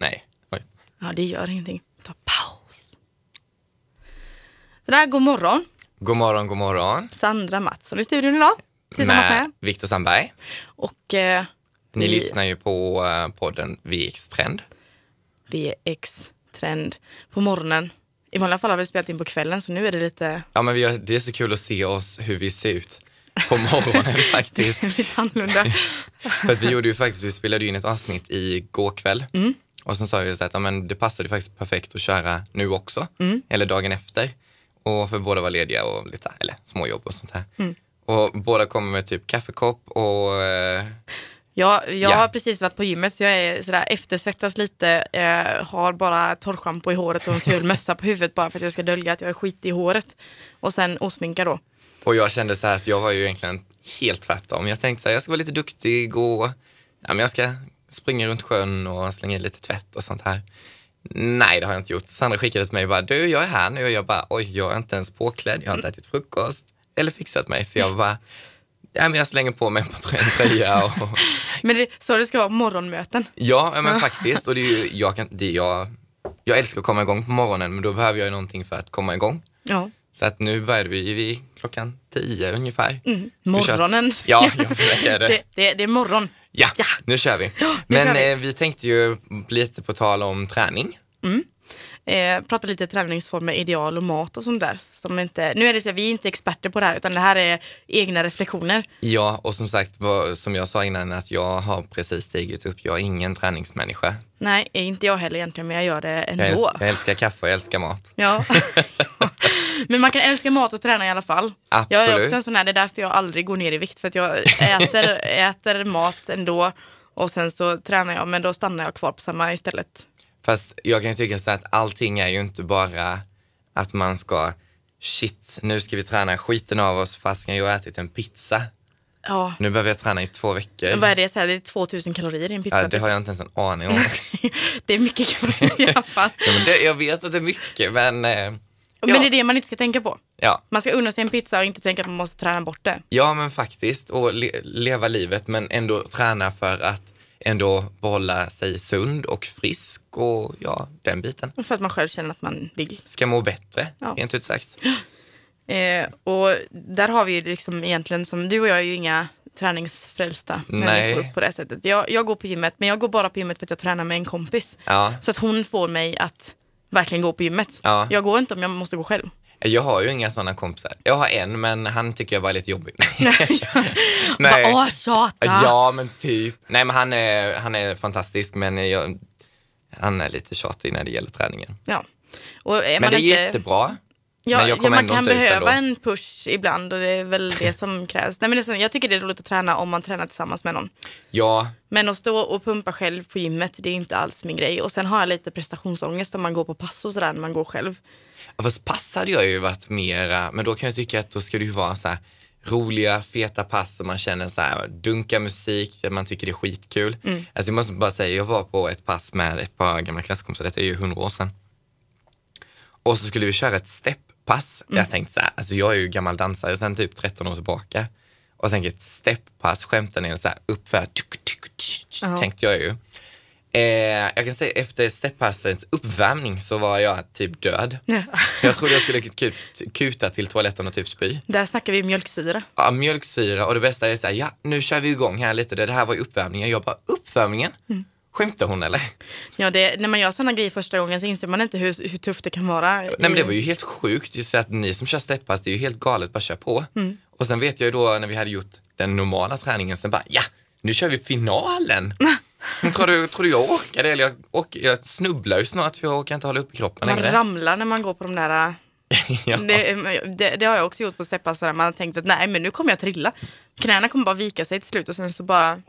Nej. Oj. Ja, det gör ingenting. Ta paus. Så där, god morgon. God morgon, god morgon. Sandra Mattsson i studion idag. Tillsammans med. Viktor Sandberg. Och eh, Ni vi, lyssnar ju på eh, podden VX Trend. VX Trend på morgonen. I vanliga fall har vi spelat in på kvällen så nu är det lite, Ja, men har, det är så kul att se oss hur vi ser ut på morgonen faktiskt. lite annorlunda. För att vi gjorde ju faktiskt, vi spelade in ett avsnitt igår kväll. Mm. Och sen sa vi så att ja, men det passade faktiskt perfekt att köra nu också. Mm. Eller dagen efter. Och för båda var lediga och lite så här, eller småjobb och sånt här. Mm. Och båda kommer med typ kaffekopp och eh, Ja, jag Ja. har precis varit på gymmet så jag är sådär eftersvettas lite. Eh, har bara torrschampo i håret och en ful mössa på huvudet bara för att jag ska dölja att jag är skit i håret. Och sen osminka då. Och jag kände så här att jag var ju egentligen helt tvärtom. Jag tänkte så här, jag ska vara lite duktig och ja, men jag ska springa runt sjön och slänga i lite tvätt och sånt här. Nej, det har jag inte gjort. Sandra skickade till mig och bara, du, jag är här nu och jag bara, oj, jag är inte ens påklädd, jag har inte ätit frukost eller fixat mig. Så jag bara, ja, men jag slänger på mig på en tröja och Men det, så det ska vara morgonmöten. ja, men faktiskt. Och det är ju, jag, kan, det är jag, jag älskar att komma igång på morgonen, men då behöver jag ju någonting för att komma igång. Ja. Så att nu började vi vid klockan tio ungefär. Mm. Morgonen. Ja, jag det. det, det, det är morgon. Ja, Ja. nu kör vi. nu Men kör vi. Eh, vi tänkte ju lite på tal om träning. Eh, prata lite träningsformer, ideal och mat och sånt där. Som inte, nu är det så att vi är inte experter på det här utan det här är egna reflektioner. Ja, och som sagt, vad, som jag sa innan, att jag har precis stigit upp. Jag är ingen träningsmänniska. Nej, inte jag heller egentligen men jag gör det ändå. Jag, älskar, jag älskar kaffe och jag älskar mat. Ja. Men man kan älska mat och träna i alla fall. Jag är Absolut. också en sån här, det är därför jag aldrig går ner i vikt. För att jag äter, äter mat ändå och sen så tränar jag men då stannar jag kvar på samma istället. Fast jag kan ju tycka så att allting är ju inte bara att man ska, shit, nu ska vi träna skiten av oss fastän jag har ätit en pizza. Ja, Nu behöver jag träna i två veckor. vad är det? Så här, det är 2000 kalorier i en pizza. Ja, det typ. har jag inte ens en aning om. det är mycket kalorier i alla fall. ja, men det, jag vet att det är mycket, men eh, Men Ja. det är det man inte ska tänka på. ja. Man ska unna sig en pizza och inte tänka att man måste träna bort det. Ja, men faktiskt. Och le leva livet, men ändå träna för att ändå behålla sig sund och frisk och ja, den biten. För att man själv känner att man vill. Ska må bättre, Ja. rent ut sagt. Eh, och där har vi ju liksom egentligen som, du och jag är ju inga träningsfrälsta Nej. människor på det sättet. Jag, jag går på gymmet, men jag går bara på gymmet för att jag tränar med en kompis. Ja, Så att hon får mig att verkligen gå på gymmet. Ja. Jag går inte om jag måste gå själv. Jag har ju inga sådana kompisar. Jag har en, men han tycker jag var lite jobbig. Bara, Åh, tjata! Ja, men typ. Nej, men han är, han är fantastisk, men jag, han är lite tjatig när det gäller träningen. Ja. Men det är inte, jättebra. Ja, ja, man kan behöva en push ibland och det är väl det som krävs. Nej, men det så, jag tycker det är roligt att träna om man tränar tillsammans med någon. Ja, Men att stå och pumpa själv på gymmet, det är inte alls min grej. Och sen har jag lite prestationsångest om man går på pass och sådär när man går själv. Fast pass hade jag ju varit mera, men då kan jag tycka att då ska det ju vara så här roliga, feta pass som man känner så här, dunka musik, där man tycker det är skitkul. Mm. Alltså jag måste bara säga, jag var på ett pass med ett par gamla klasskompisar, detta är ju hundra år sedan. Och så skulle vi köra ett stepppass. Mm. Jag tänkte så här, alltså jag är ju gammal dansare sedan typ 13 år tillbaka. Och jag tänker ett stepppass, skämtar ner så här uppför, tuk, tuk, tuk, tänkte jag ju. Eh, jag kan säga efter steppassens uppvärmning så var jag typ död. Jag trodde jag skulle kut- kuta till toaletten och typ spy. Där snackar vi mjölksyra. Ja, mjölksyra och det bästa är så här, ja nu kör vi igång här lite. Det här var ju uppvärmningen. Jag bara, uppvärmningen? Mm. Skämtar hon eller? Ja, det, när man gör sådana grejer första gången så inser man inte hur, hur tufft det kan vara. Nej men det var ju helt sjukt. Just att ni som kör steppass, det är ju helt galet, bara kör på. Mm. Och sen vet jag ju då när vi hade gjort den normala träningen, sen bara, ja nu kör vi finalen. Tror du, tror du jag orkar det? Eller jag, orkar, jag snubblar ju snart för jag orkar inte hålla upp kroppen Man längre. ramlar när man går på de där... ja. Det, det, det har jag också gjort på steppass. sådär. Man har tänkt att nej men nu kommer jag trilla. Knäna kommer bara vika sig till slut och sen så bara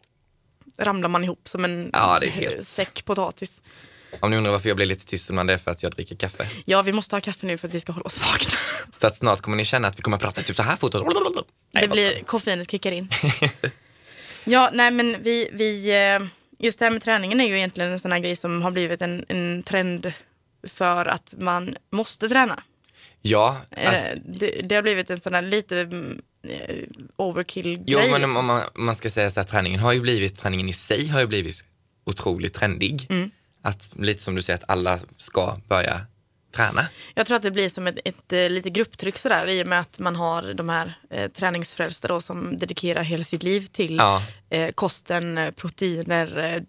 ramlar man ihop som en Ja, helt- säck potatis. Om ni undrar varför jag blir lite tyst ibland, det är för att jag dricker kaffe. Ja, vi måste ha kaffe nu för att vi ska hålla oss vakna. Så att snart kommer ni känna att vi kommer att prata typ så här fort. Det blir, koffeinet kickar in. ja, nej men vi, vi, eh, just det här med träningen är ju egentligen en sån här grej som har blivit en, en trend för att man måste träna. Ja, Eh, alltså, det, det har blivit en sån här lite mm, eh, overkill-grej. jo, men liksom. om man, om man ska säga så här, träningen har ju blivit, träningen i sig har ju blivit otroligt trendig. Mm. att lite som du säger, att alla ska börja träna. Jag tror att det blir som ett, ett, ett lite grupptryck sådär i och med att man har de här eh, träningsfrälsta då som dedikerar hela sitt liv till Ja. eh, kosten, eh, proteiner, eh,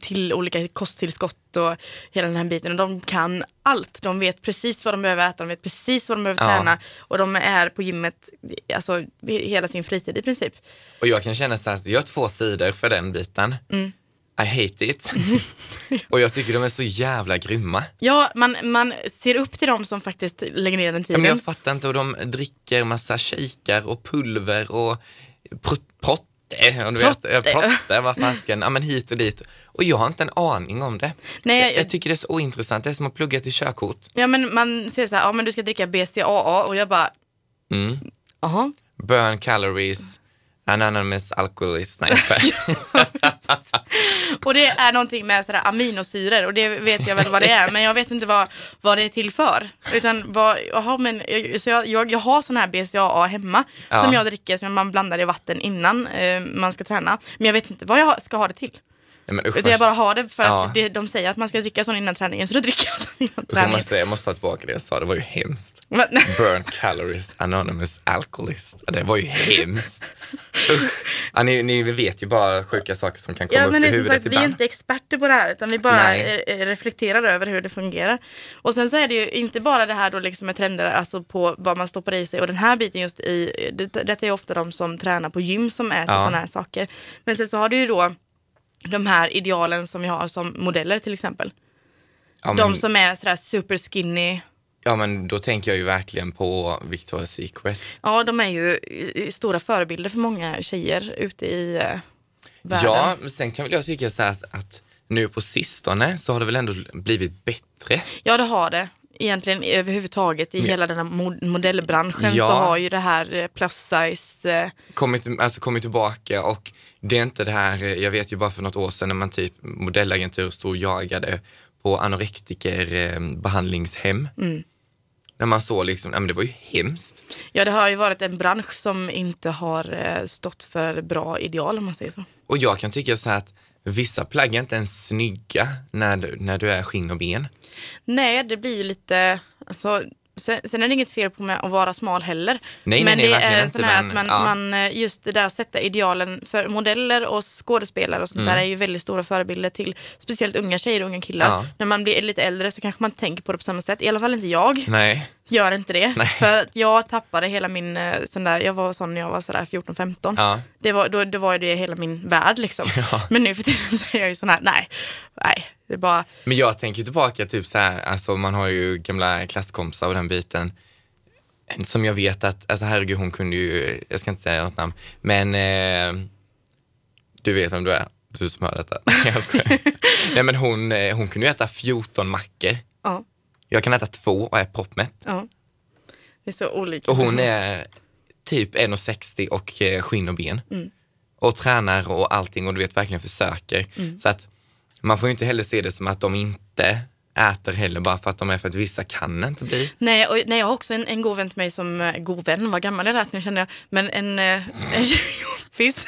till olika kosttillskott och hela den här biten. Och de kan allt. De vet precis vad de behöver äta, de vet precis vad de behöver Ja. träna och de är på gymmet alltså, hela sin fritid i princip. Och jag kan känna så här, jag har två sidor för den biten. Mm. I hate it. och jag tycker de är så jävla grymma. Ja, man, man ser upp till dem som faktiskt lägger ner den Ja, tiden. men jag fattar inte hur de dricker massa shakar och pulver och pr- protte. Och du Protte. ja, protte, vad fasken, ja men hit och dit. Och jag har inte en aning om det. Nej, jag, jag- tycker det är så ointressant, det är som att plugga till körkort. Ja, men man ser så här, ja men du ska dricka BCAA och jag bara, Mm. jaha. Burn calories, anonymous alcoholist. Skojar. Och det är någonting med sådär aminosyror och det vet jag väl vad det är men jag vet inte vad, vad det är till för. Utan vad, jaha, men, så jag, jag, jag har sån här BCAA hemma Ja. som jag dricker som man blandar i vatten innan eh, man ska träna. Men jag vet inte vad jag ska ha det till. Nej, men usch, Utan jag bara har det för Ja. att det, de säger att man ska dricka sån innan träningen så då dricker jag sån innan usch, jag, träningen. måste, jag måste ta tillbaka det jag sa, det var ju hemskt. Men, Burn calories, anonymous alcoholist. Ja, Det var ju hemskt. Usch. Ja, ni, ni vet ju bara sjuka saker som kan komma Ja upp men i huvudet sagt, vi är ibland. inte experter på det här utan vi bara Nej. reflekterar över hur det fungerar. Och sen så är det ju inte bara det här då liksom med trender, alltså på vad man stoppar i sig och den här biten just i, det, detta är ofta de som tränar på gym som äter Ja. sådana här saker. Men sen så har du ju då de här idealen som vi har som modeller till exempel. Ja men, De som är sådär super skinny. ja, men då tänker jag ju verkligen på Victoria's Secret. Ja, de är ju eh, stora förebilder för många tjejer ute i eh, världen. Ja, men sen kan väl jag tycka så att, att nu på sistone så har det väl ändå blivit bättre. Ja, det har det. Egentligen överhuvudtaget i Ja. hela den här mod- modellbranschen Ja. så har ju det här eh, plus size, eh, Kommit, alltså kommit tillbaka och det är inte det här, eh, jag vet ju bara för något år sedan när man typ modellagentur stod och jagade på anorektiker eh, behandlingshem. Mm. När man såg liksom, ja men det var ju hemskt. ja det har ju varit en bransch som inte har eh, stått för bra ideal om man säger så. Och jag kan tycka så här att vissa plagg är inte ens snygga när du, när du är skinn och ben. Nej, det blir ju lite, alltså, sen, sen är det inget fel på att vara smal heller. Nej, men nej, nej, det är inte, sån här men, att man, ja. man, eh, just det där att sätta idealen för modeller och skådespelare och sånt Mm. där är ju väldigt stora förebilder till speciellt unga tjejer och unga killar. Ja. När man blir lite äldre så kanske man tänker på det på samma sätt. I alla fall inte jag. Nej, Gör inte det. Nej. För jag tappade hela min, eh, sån där, jag var sån när jag var sådär 14-15. ja. Det var, då, då var det hela min värld liksom. Ja. Men nu för tiden så är jag ju sån här, nej, nej, det är bara, Men jag tänker tillbaka typ så här, alltså man har ju gamla klasskompisar och den biten. En Som jag vet att, alltså herregud hon kunde ju, jag ska inte säga något namn, men eh, du vet vem du är, du som hör detta. jag skojar. Nej men hon, eh, hon kunde ju äta 14 mackor. ja, Jag kan äta två och är proppmätt. ja. Det är så olika. Och hon är typ 1,60 och eh, skinn och ben. Mm. Och tränar och allting och du vet verkligen försöker. Mm. Så att man får ju inte heller se det som att de inte äter heller bara för att de är för att vissa kan inte bli. Nej, och, nej, jag har också en, en god vän till mig som, eh, god vän, vad gammal är det nu känner jag, men en, eh, en kompis.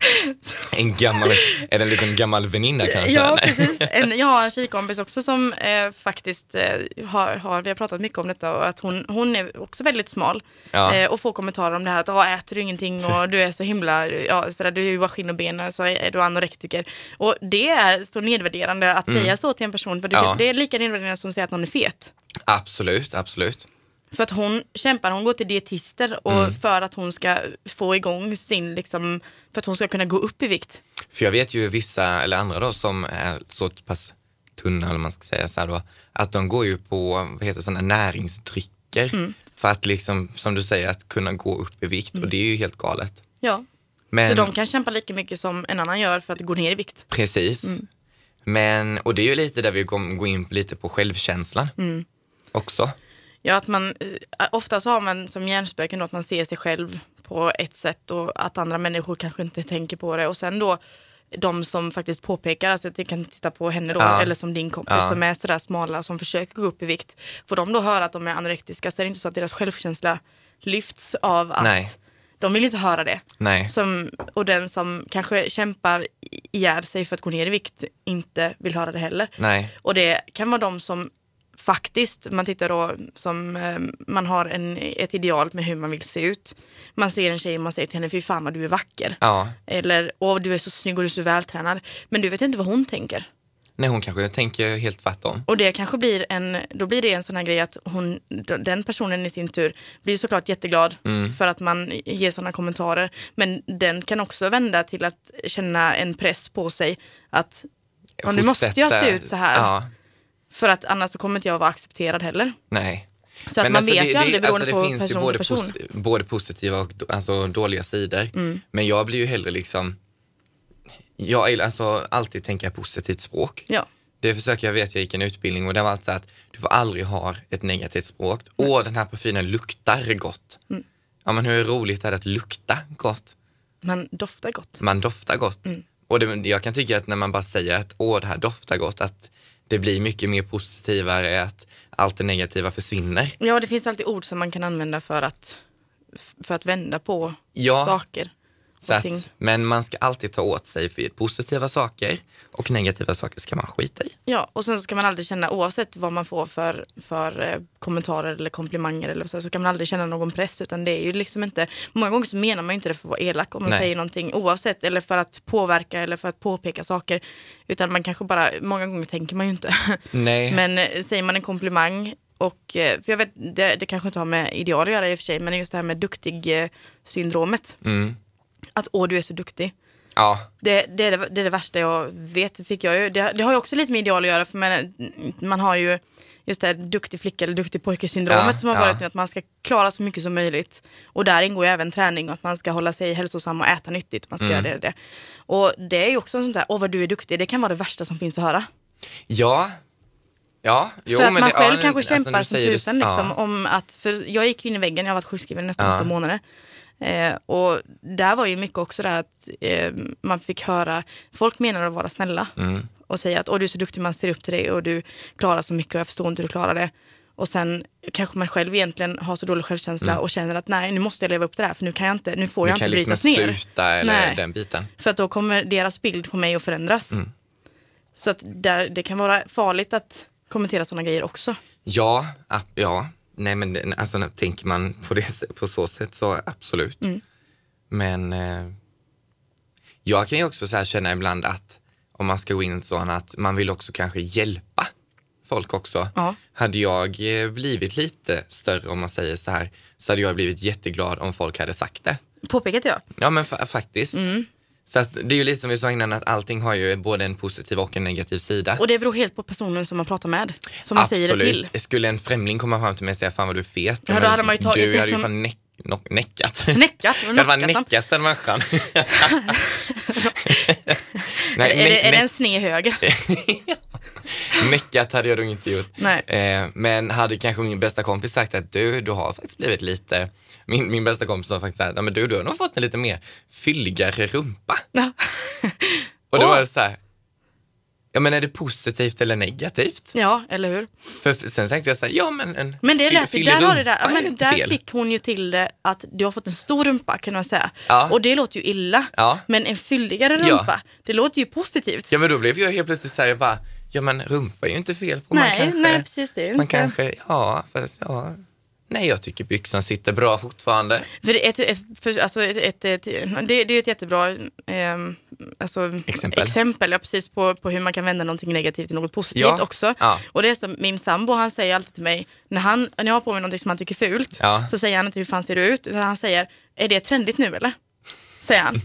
En gammal, är det en liten gammal väninna kanske? Ja, Nej. precis. En, jag har en tjejkompis också som eh, faktiskt eh, har, har, vi har pratat mycket om detta och att hon, hon är också väldigt smal. Ja. Eh, och får kommentarer om det här att ah, äter du ingenting och du är så himla, ja, sådär, du är ju bara skinn och ben, så är du anorektiker. Och det är så nedvärderande att säga så till en person, för det, Mm. Ja. det är lika nedvärderande som att säga att någon är fet. Absolut, absolut. För att hon kämpar, hon går till dietister och Mm. för att hon ska få igång sin, liksom, för att hon ska kunna gå upp i vikt. För jag vet ju vissa, eller andra då, som är så pass tunna, eller man ska säga så här då, att de går ju på, vad heter sådana näringsdrycker. Mm. För att liksom, som du säger, att kunna gå upp i vikt och det är ju helt galet. Ja. Men, Så de kan kämpa lika mycket som en annan gör för att gå ner i vikt. Precis. Mm. Men, och det är ju lite där vi går in lite på självkänslan Mm. också. Ja, att man, eh, ofta så har man som hjärnspöken då att man ser sig själv på ett sätt och att andra människor kanske inte tänker på det. Och sen då de som faktiskt påpekar, alltså jag kan titta på henne då, Ja. eller som din kompis Ja. som är sådär smala som försöker gå upp i vikt. Får de då höra att de är anorektiska så är det inte så att deras självkänsla lyfts av att Nej. de vill inte höra det. Som, och den som kanske kämpar ihjäl sig för att gå ner i vikt inte vill höra det heller. Nej. Och det kan vara de som faktiskt, man tittar då som eh, man har en, ett ideal med hur man vill se ut. Man ser en tjej och man säger till henne, fy fan vad du är vacker. Ja. Eller, åh du är så snygg och du är så vältränad. Men du vet inte vad hon tänker. Nej, hon kanske tänker helt tvärtom. Och det kanske blir en, då blir det en sån här grej att hon, den personen i sin tur blir såklart jätteglad Mm. för att man ger sådana kommentarer. Men den kan också vända till att känna en press på sig att nu måste jag se ut så här. Ja. För att annars så kommer inte jag vara accepterad heller. Nej. Så att Men man alltså, vet det, ju aldrig beroende alltså, det på finns ju person både, till person. posi- både positiva och alltså, dåliga sidor. Mm. Men jag blir ju hellre liksom, jag alltså alltid tänka positivt språk. Ja. Det försöker jag, vet jag gick en utbildning och det var alltid så att du får aldrig ha ett negativt språk. Åh, den här parfymen luktar gott. Mm. Ja, men hur roligt är det att lukta gott? Man doftar gott. Man doftar gott. Mm. Och det, jag kan tycka att när man bara säger att åh, det här doftar gott, att det blir mycket mer positivare, att allt det negativa försvinner. Ja, det finns alltid ord som man kan använda för att, för att vända på Ja. saker. Så att, men man ska alltid ta åt sig för positiva saker och negativa saker ska man skita i. Ja, och sen ska man aldrig känna, oavsett vad man får för, för eh, kommentarer eller komplimanger eller så, så ska man aldrig känna någon press. Utan det är ju liksom inte, många gånger så menar man ju inte det för att vara elak om man Nej. säger någonting oavsett, eller för att påverka eller för att påpeka saker. Utan man kanske bara, många gånger tänker man ju inte. Nej, Men eh, säger man en komplimang och, eh, för jag vet, det, det kanske inte har med ideal att göra i och för sig, men just det här med duktig-syndromet. mm. Att åh, du är så duktig. ja, Det, det, är det, det är det värsta jag vet. Fick jag ju. Det, det har ju också lite med ideal att göra. För man, man har ju just det här duktig flicka eller duktig pojke-syndromet Ja, som har ja. varit nu. Att man ska klara så mycket som möjligt. Och där ingår ju även träning och att man ska hålla sig hälsosam och äta nyttigt. Man ska Mm. göra det, det. Och det är ju också en sånt där, åh vad du är duktig. Det kan vara det värsta som finns att höra. ja, ja. Jo, för att man det, själv ja, kanske alltså, kämpar du som det- tusan liksom, ja. om att, för jag gick in i väggen, jag har varit sjukskriven nästan åtta månader. Eh, och där var ju mycket också det här att eh, man fick höra, folk menar att vara snälla Mm. och säga att Åh, du är så duktig, man ser upp till dig och du klarar så mycket och jag förstår inte hur du klarar det. Och sen kanske man själv egentligen har så dålig självkänsla och känner att nej, nu måste jag leva upp till det här för nu kan jag inte, nu får Du jag inte liksom brytas ner. sluta eller Nej. den biten. För att då kommer deras bild på mig att förändras. Mm. Så att där, det kan vara farligt att kommentera sådana grejer också. Ja, ja. Nej men alltså, tänker man på, det, på så sätt så absolut. Mm. Men eh, jag kan ju också så känna ibland att om man ska gå in så att man vill också kanske hjälpa folk också. Ja. Hade jag eh, blivit lite större om man säger så här så hade jag blivit jätteglad om folk hade sagt det. Påpekat jag. Ja men fa- faktiskt. Mm. Så att det är ju lite som vi sa innan att allting har ju både en positiv och en negativ sida. Och det beror helt på personen som man pratar med. Som man säger det till. Skulle en främling komma fram till mig och säga fan vad du är fet. Ja, då hade man ju tagit du det hade ju fan näck, nock, näckat. Näckat? Jag hade fan näckat den människan. är, är, det, är det en sned höger? näckat hade jag nog inte gjort. Nej. Eh, men hade kanske min bästa kompis sagt att du, du har faktiskt blivit lite, min, min bästa kompis sa faktiskt så här, "Ja, men du, du har nog fått en lite mer fylligare rumpa. Ja. Och Åh. var det så här, ja men är det positivt eller negativt? ja, eller hur? För sen tänkte jag så här, ja men en Men det lät där, har det där, ja, men där fel. fick hon ju till det att du har fått en stor rumpa kan man säga. Ja. Och det låter ju illa. Ja. Men en fylligare rumpa, det låter ju positivt. Ja men då blev jag helt plötsligt så här, jag bara, ja men rumpa är ju inte fel på. nej, man kanske, nej, precis det är ju man inte. kanske, ja, fast ja. Nej, jag tycker byxan sitter bra fortfarande. För det är ett, ett, för, alltså ett, ett, det, det är ett jättebra ehm, alltså, Exempel. exempel ja, precis på, på hur man kan vända någonting negativt till något positivt Ja, också. ja. Och det är som min sambo, han säger alltid till mig, när, han, när jag har på mig någonting som han tycker är fult, så säger han inte hur fan ser du ut, utan han säger, är det trendigt nu eller? Säger han.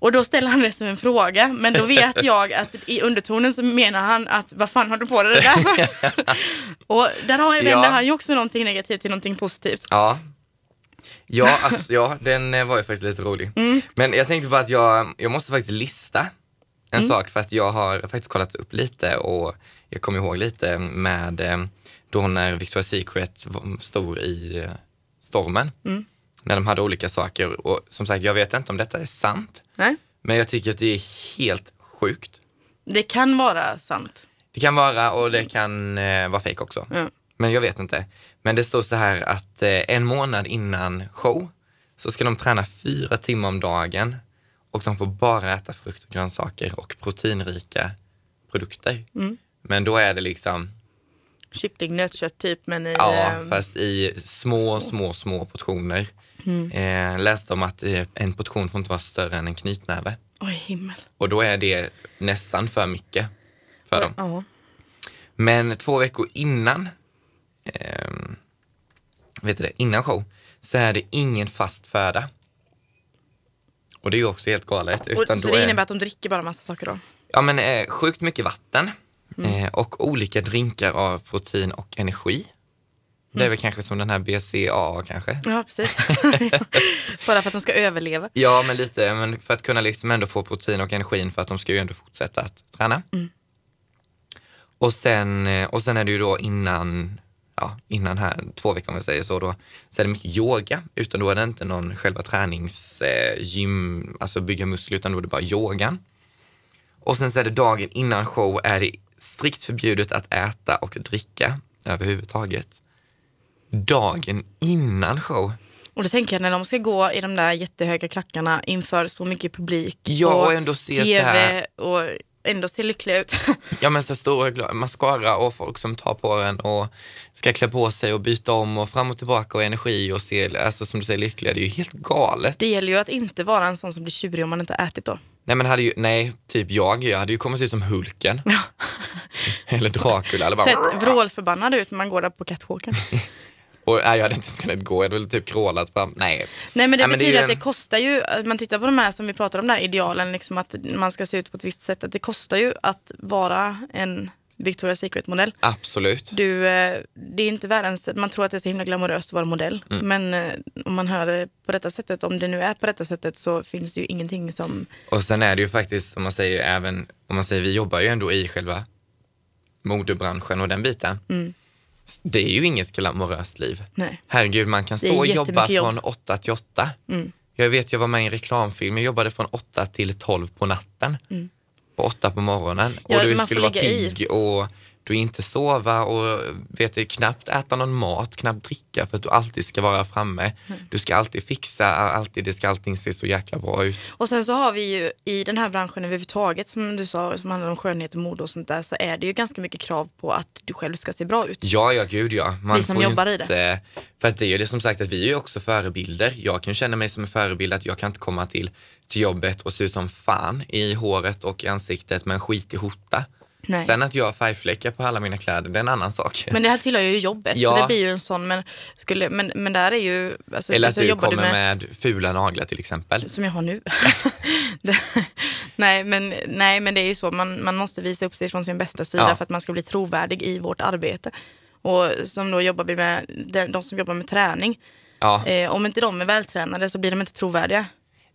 Och då ställer han det som en fråga, men då vet jag att i undertonen så menar han att vad fan har du på dig det där? Och där har, Ja. vänder han ju också någonting negativt till någonting positivt. Ja. Ja, abs- ja, den eh, var ju faktiskt lite rolig. Mm. Men jag tänkte bara att jag, jag måste faktiskt lista en sak för att jag har faktiskt kollat upp lite och jag kommer ihåg lite med eh, då när Victoria's Secret var- stod i eh, stormen. Mm. När de hade olika saker och som sagt, jag vet inte om detta är sant, Nej? men jag tycker att det är helt sjukt. Det kan vara sant. Det kan vara och det kan eh, vara fejk också. Ja. Men jag vet inte. Men det står så här att eh, en månad innan show så ska de träna fyra timmar om dagen och de får bara äta frukt och grönsaker och proteinrika produkter. Mm. Men då är det liksom, Kyckling, nötkött typ men i... ja, eh, fast i små, små, små portioner. Mm. Eh, läste om att eh, en portion får inte vara större än en knytnäve. Oj, himmel. Och då är det nästan för mycket för dem. Ja. Men två veckor innan, ehm, vet du det, innan show, så är det ingen fast föda. Och det är ju också helt galet. Och, Utan så då det är, innebär att de dricker bara massa saker då? ja, men, eh, sjukt mycket vatten Mm. eh, och olika drinkar av protein och energi. Det är väl kanske som den här BCA kanske. Ja, precis. bara för att de ska överleva. Ja, men lite, men för att kunna liksom ändå få protein och energin för att de ska ju ändå fortsätta att träna. Mm. Och, sen, eh, och sen är det ju då innan, ja, innan här, två veckor om vi säger så då, så är det mycket yoga, utan då är det inte någon själva träningsgym, eh, alltså bygga muskler, utan då är det bara yogan. Och sen så är det dagen innan show är det strikt förbjudet att äta och dricka överhuvudtaget. Dagen innan show. Och då tänker jag när de ska gå i de där jättehöga klackarna inför så mycket publik Ja, och ändå se TV här- och ändå se lyckliga ut. Ja men så stora mascara och folk som tar på den och ska klä på sig och byta om och fram och tillbaka och energi och se, alltså som du säger lyckliga, det är ju helt galet. Det gäller ju att inte vara en sån som blir tjurig om man inte ätit då. Nej men hade ju, nej, typ jag, jag hade ju kommit ut som Hulken. Eller Dracula eller bara... Sett vrålförbannad ut när man går där på catwalken. Och, nej, jag hade inte ens kunnat gå, jag hade väl typ krålat fram, nej. Nej men det Ja, men det betyder att det en- kostar ju, att man tittar på de här som vi pratar om, där idealen, liksom att man ska se ut på ett visst sätt, att det kostar ju att vara en Victoria's Secret-modell. Absolut. Du, eh, det är inte världens, man tror att det är så himla glamoröst att vara modell. Mm. Men eh, om man hör det på detta sättet, om det nu är på detta sättet så finns det ju ingenting som, Och sen är det ju faktiskt, som man säger, även om man säger, vi jobbar ju ändå i själva modebranschen och den biten. Mm. Det är ju inget glamoröst liv. nej. Herregud, man kan stå och jobba jobb. från 8 till 8. Mm. Jag vet, jag var med i en reklamfilm, jag jobbade från 8 till 12 på natten. På 8 på morgonen. Mm. Ja, och du skulle vara i. pigg och du inte sova och vet du, knappt äta någon mat, knappt dricka för att du alltid ska vara framme. Mm. Du ska alltid fixa, alltid, det ska alltid se så jäkla bra ut. Och sen så har vi ju i den här branschen överhuvudtaget, som du sa, som handlar om skönhet och mode och sånt där, så är det ju ganska mycket krav på att du själv ska se bra ut. Ja, ja, gud ja. Man Vi som får jobbar i inte, För att det är ju det som sagt att vi är ju också förebilder. Jag kan känna mig som en förebild att jag kan inte komma till, till jobbet och se ut som fan i håret och i ansiktet med en skitig skjorta. Nej. Sen att jag har färgfläckar på alla mina kläder, det är en annan sak. Men det här tillhör ju jobbet, Ja. så det blir ju en sån, men, skulle, men, men där är ju... Alltså, Eller att du jobbar kommer med... fula naglar till exempel. Som jag har nu. det, nej, men, nej, men det är ju så. Man, man måste visa upp sig från sin bästa sida Ja. för att man ska bli trovärdig i vårt arbete. Och som då jobbar vi med, de, de som jobbar med träning. Ja. Eh, om inte de är vältränade så blir de inte trovärdiga.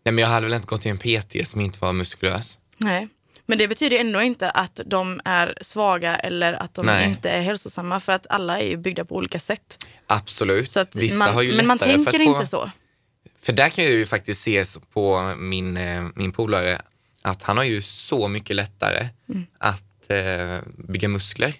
Nej, men jag hade väl inte gått till en PT som inte var muskulös. Nej. Men det betyder ändå inte att de är svaga eller att de Nej. inte är hälsosamma. För att alla är ju byggda på olika sätt. Absolut. Så att Vissa man, har ju men man tänker få... inte så. För där kan jag ju faktiskt se på min, eh, min polare att han har ju så mycket lättare Mm. att eh, bygga muskler.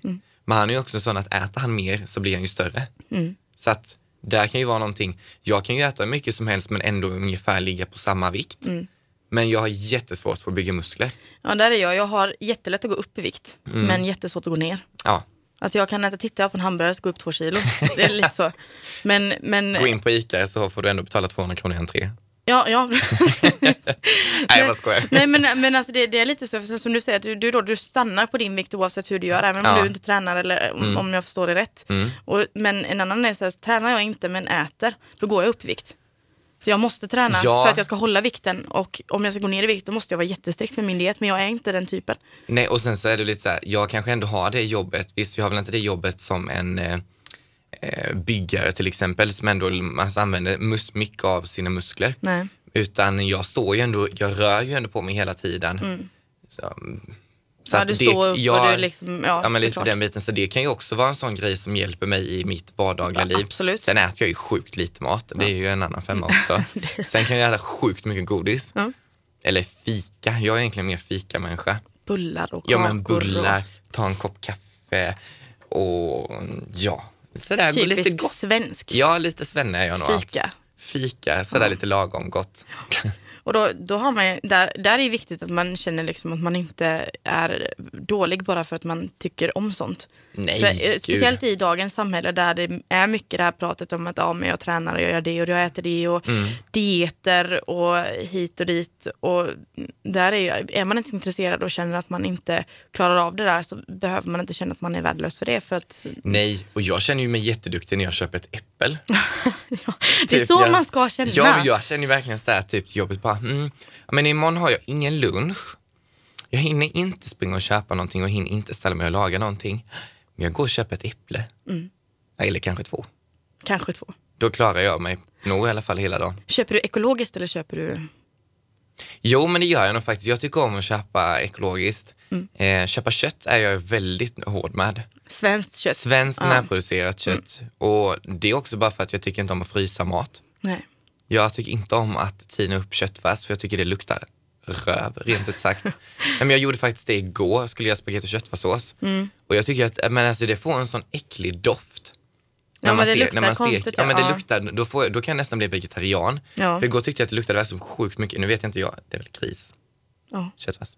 Men han är ju också sån att äter han mer så blir han ju större. Mm. Så att där kan ju vara någonting, jag kan ju äta hur mycket som helst men ändå ungefär ligga på samma vikt. Mm. Men jag har jättesvårt för att bygga muskler. Ja, där är jag. Jag har jättelätt att gå upp i vikt, Mm. men jättesvårt att gå ner. Ja, Alltså jag kan äta, titta på en hamburgare så gå upp två kilo. Det är lite så. Men, men gå in på ICA så får du ändå betala 200 kronor i entré. ja, ja. Nej, jag bara skojar. Nej men, men alltså det, det är lite så, som du säger, att du, du, då, du stannar på din vikt oavsett hur du gör, även om Ja. du inte tränar eller om, om jag förstår det rätt. Mm. Och, men en annan är så här, tränar jag inte men äter, då går jag upp i vikt. Så jag måste träna Ja. för att jag ska hålla vikten och om jag ska gå ner i vikt då måste jag vara jättestrikt med min diet, men jag är inte den typen. Nej, och sen så är det lite så här, jag kanske ändå har det jobbet, visst vi har väl inte det jobbet som en eh, eh, byggare till exempel, som ändå alltså, använder mus- mycket av sina muskler. Nej. Utan jag står ju ändå, jag rör ju ändå på mig hela tiden. Så, så. Ja, du det- står upp och jag- du liksom, ja, Ja men lite för den biten, så det kan ju också vara en sån grej som hjälper mig i mitt vardagliga Ja, liv. absolut. Sen äter jag ju sjukt lite mat, det är ju en annan femma också. Sen kan jag äta sjukt mycket godis. Ja. Eller fika, jag är egentligen mer fika-människa. Bullar och Ja kakor. men bullar, ta en kopp kaffe och ja, sådär. Och, gå lite typisk gott. svensk Ja, lite svenne är jag nog. allt. fika. fika, sådär lite lagom gott. Och då, då har man, ju- där, där är det viktigt att man känner liksom att man inte är dålig bara för att man tycker om sånt. Nej, För, eh, speciellt i dagens samhälle där det är mycket det här pratet om att ja, men jag tränar och jag gör det och jag äter det och Mm. dieter och hit och dit. Och där är, är man inte intresserad och känner att man inte klarar av det där så behöver man inte känna att man är värdelös för det. För att, Nej, och jag känner ju mig jätteduktig när jag köper ett äppel. ja, det är Typ, så jag- man ska känna. Ja, jag känner ju verkligen så här typ till jobbet bara, mm, men imorgon har jag ingen lunch. Jag hinner inte springa och köpa någonting och hinner inte ställa mig och laga någonting. Men jag går och köper ett äpple. Mm. Eller kanske två. Kanske två. Då klarar jag mig nog i alla fall hela dagen. Köper du ekologiskt eller köper du... Jo, men det gör jag nog faktiskt. Jag tycker om att köpa ekologiskt. Mm. Eh, köpa kött är jag väldigt hård med. Svenskt kött. Svenskt Ja. Mm. närproducerat kött. Och det är också bara för att jag tycker inte om att frysa mat. Nej. Jag tycker inte om att tina upp köttfärs för jag tycker det luktar röv, rent ut sagt. Men jag gjorde faktiskt det igår, skulle göra spagetti och köttfärssås. Mm. Och jag tycker att men alltså, det får en sån äcklig doft. Ja, men det stek- luktar konstigt, Ja, men det ja. luktar, då, får då kan jag nästan bli vegetarian. Ja. För igår tyckte jag att det luktade så sjukt mycket, nu vet jag inte jag, det är väl gris, Ja. köttfärs,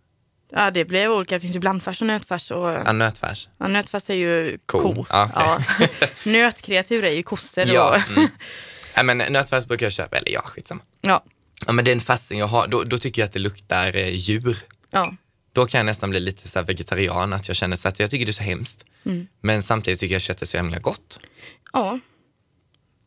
ja, det blev olika. Det finns ju blandfärs och nötfärs. Och, ja, nötfärs. ja, nötfärs är ju Ko. ko. Ja, okej. Ja. Nötkreatur är ju kossor. Ja, Och, mm. ja, men nötfärs brukar jag köpa, eller ja, skitsamma. ja. Ja, men den färsen jag har, då, då tycker jag att det luktar eh, djur. ja. Då kan jag nästan bli lite så vegetarian, att jag känner så att jag tycker det är så hemskt. Mm. Men samtidigt tycker jag köttet är så himla gott. ja.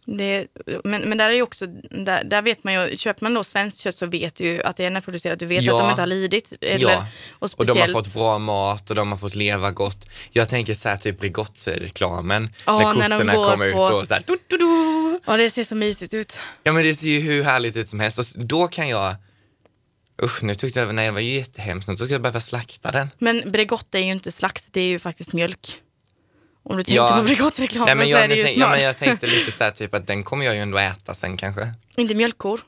Det, men, men där är ju också, där, där vet man ju, köper man då svenskt kött så vet du ju att det är närproducerat. Du vet Ja. att de inte har lidit. Eller, Ja. Och Och speciellt, de har fått bra mat och de har fått leva gott. Jag tänker så här typ Bregott-reklamen, Ja, när kossorna kommer på- ut och så här, du, du, du. Ja, det ser så mysigt ut. Ja men det ser ju hur härligt ut som helst och då kan jag, usch nu tyckte jag, nej det var ju jättehemskt, då ska jag behöva slakta den. Men Bregott är ju inte slakt, det är ju faktiskt mjölk. Om du tänkte Ja. på Bregott-reklamen Nej, så jag, är det ju tänk, smör. ja, men jag tänkte lite så här typ att den kommer jag ju ändå äta sen kanske. Inte mjölkkor.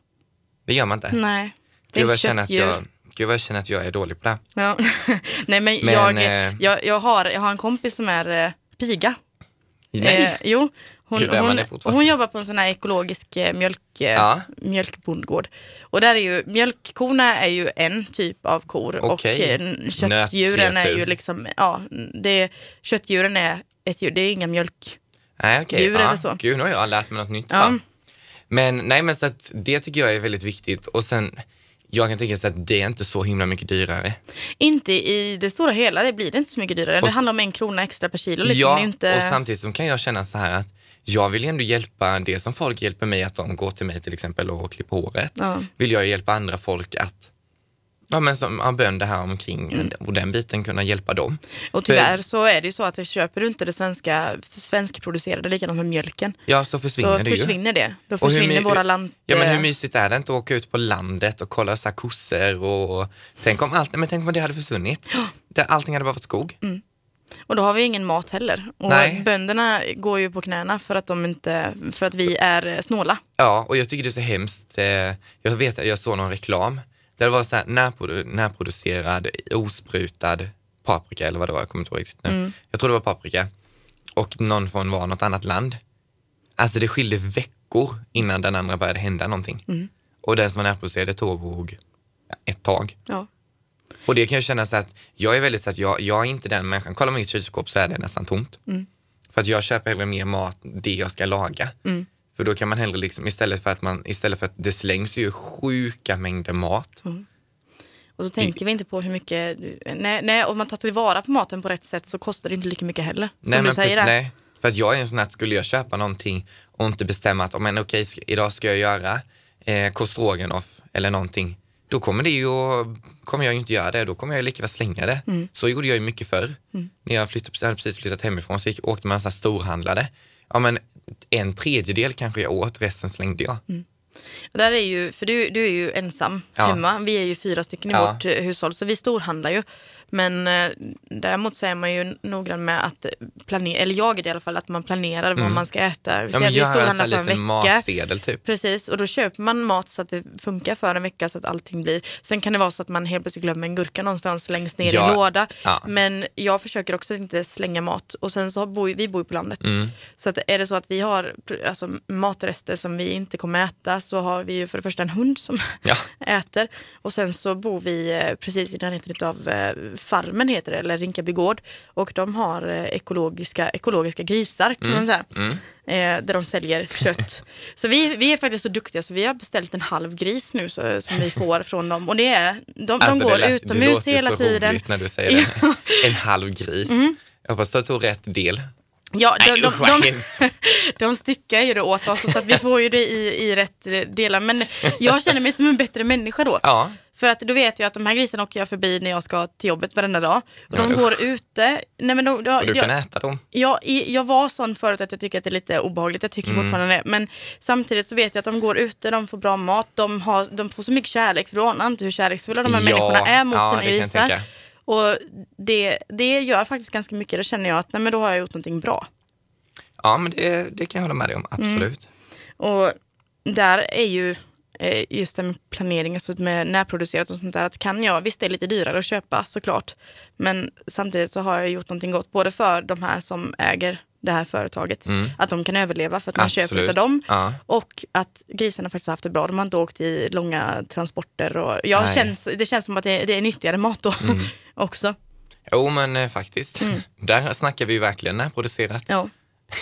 Det gör man inte. Nej. Det är Gud vad, jag känner att jag, gud vad jag känner att jag är dålig på det. Ja. Nej men, Men, jag, eh, jag, jag, har, jag har en kompis som är eh, piga. Nej. Eh, jo, hon, Gud, hon, hon jobbar på en sån här ekologisk eh, mjölk, eh, Ja. mjölkbondgård. Och där är ju, mjölkkorna är ju en typ av kor Okej. och eh, köttdjuren är ju liksom, ja, det, köttdjuren är ett djur, det är inga mjölk. Nej okej, djur ja. eller så. Gud nu har jag lärt mig något nytt. Ja. Men nej men så att det tycker jag är väldigt viktigt och sen jag kan tycka så att det är inte så himla mycket dyrare. Inte i det stora hela, det blir det inte så mycket dyrare. Och Det handlar om en krona extra per kilo. Liksom. ja, inte... och samtidigt så kan jag känna så här att jag vill ju ändå hjälpa det som folk hjälper mig, att de går till mig till exempel och klipper håret. Ja. Vill jag hjälpa andra folk att, ja men som bönder här omkring Mm. och den biten kunna hjälpa dem. Och tyvärr så är det ju så att köper du inte det svenska, svenskproducerade, likadant med mjölken, Ja, så försvinner så det ju. försvinner det. Då hur försvinner my- våra land... Ja men hur mysigt är det inte att åka ut på landet och kolla så kossor och tänk om allt, men tänk om det hade försvunnit. Allting hade bara varit skog. Och då har vi ingen mat heller. Och Nej. bönderna går ju på knäna för att, de inte, för att vi är eh, snåla. Ja, och jag tycker det är så hemskt. eh, Jag vet att jag såg någon reklam där det var så här närprodu- närproducerad, osprutad paprika eller vad det var, jag kommer inte ihåg riktigt nu. Mm. Jag tror det var paprika. Och någon från var något annat land. Alltså det skilde veckor innan den andra började hända någonting. Mm. Och den som var närproducerad, tog ett tag. Ja. Och det kan jag känna så att jag är väldigt så att jag, jag är inte den människan. Kolla mitt kylskåp så är det nästan tomt. Mm. För att jag köper hellre mer mat, det jag ska laga. Mm. För då kan man hellre liksom, istället för att man, istället för att det slängs ju sjuka mängder mat. Och så tänker vi inte på hur mycket... Nej, nej, om man tar tillvara på maten på rätt sätt så kostar det inte lika mycket heller. Som nej, du men säger precis, nej. För att jag är en sån att skulle jag köpa någonting och inte bestämma att, oh, men okej, ska, idag ska jag göra eh, eller någonting. Då kommer det ju, att- kommer jag ju inte göra det, då kommer jag lika väl slänga det. Mm. Så gjorde jag ju mycket förr. När jag flyttade, jag hade precis flyttat hemifrån så gick, åkte man så här storhandlade. Ja men en tredjedel kanske jag åt, resten slängde jag. Och Där är ju, för du, du är ju ensam Ja. hemma. Vi är ju fyra stycken i Ja. vårt eh, hushåll så vi storhandlar ju. Men eh, däremot så är man ju noggrann med att planera, eller jag är det i alla fall, att man planerar vad man ska äta. Vi Ja, men göra en sån här liten matsedel typ. Precis, och då köper man mat så att det funkar för en vecka så att allting blir. Sen kan det vara så att man helt plötsligt glömmer en gurka någonstans längst ner Ja, i en låda. ja. Men jag försöker också inte slänga mat. Och sen så bor vi bor ju på landet. Mm. Så att är det så att vi har alltså, matrester som vi inte kommer äta så har vi ju för det första en hund som Ja. äter. Och sen så bor vi eh, precis i närheten av eh, Farmen heter det, eller Rinkaby gård. Och de har eh, ekologiska, ekologiska grisar kan man säga. Mm. Eh, där de säljer kött. så vi, vi är faktiskt så duktiga så vi har beställt en halv gris nu så, som vi får från dem. Och det är, de, de Alltså, går det lät- utomhus det hela så tiden. när du säger det. En halv gris. Jag hoppas du tog rätt del. Ja, de, de, de, de stickar ju det åt oss så att vi får ju det i, i rätt delar. Men jag känner mig som en bättre människa då. Ja, För att då vet jag att de här grisarna åker jag förbi när jag ska till jobbet varenda dag. Och de går ute. Nej, men de, de, och du jag, kan äta dem. jag, jag var sån förut att jag tycker att det är lite obehagligt. Jag tycker Mm. fortfarande det. Men samtidigt så vet jag att de går ute, de får bra mat, de, har, de får så mycket kärlek. För du anar inte hur kärleksfulla de här Ja, människorna är mot ja, sina grisar. Och det, det gör faktiskt ganska mycket. Då känner jag att nej, men då har jag gjort någonting bra. Ja, men det, det kan jag hålla med dig om. Absolut. Och där är ju just det med planering, alltså med närproducerat och sånt där, att kan jag, visst det är lite dyrare att köpa såklart, men samtidigt så har jag gjort någonting gott, både för de här som äger det här företaget, att de kan överleva för att man köper Absolut. utav dem. Ja. Och att grisarna faktiskt har haft det bra. De har inte åkt i långa transporter. Och jag Nej. känns, det känns som att det, det är nyttigare mat då också. Jo, men eh, faktiskt. Där snackar vi ju verkligen närproducerat. Ja.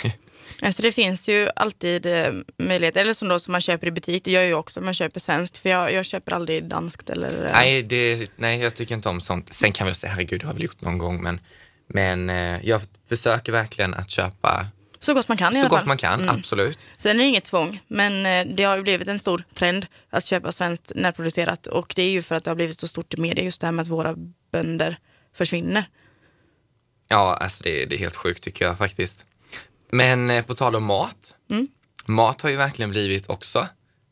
Alltså det finns ju alltid eh, möjlighet, eller som då som man köper i butik, det gör jag ju också, man köper svenskt. För jag, jag köper aldrig danskt eller... eh, Nej, det, nej, jag tycker inte om sånt. Sen kan vi säga, herregud, det har jag väl gjort någon gång, men, men eh, jag försöker verkligen att köpa Så gott man kan i så alla gott fall. man kan, Mm. absolut. Sen är det inget tvång, men eh, det har ju blivit en stor trend att köpa svenskt närproducerat. Och det är ju för att det har blivit så stort i media, just det här med att våra bönder försvinner. Ja, alltså det, det är helt sjukt tycker jag faktiskt. Men eh, på tal om mat. Mm. Mat har ju verkligen blivit också,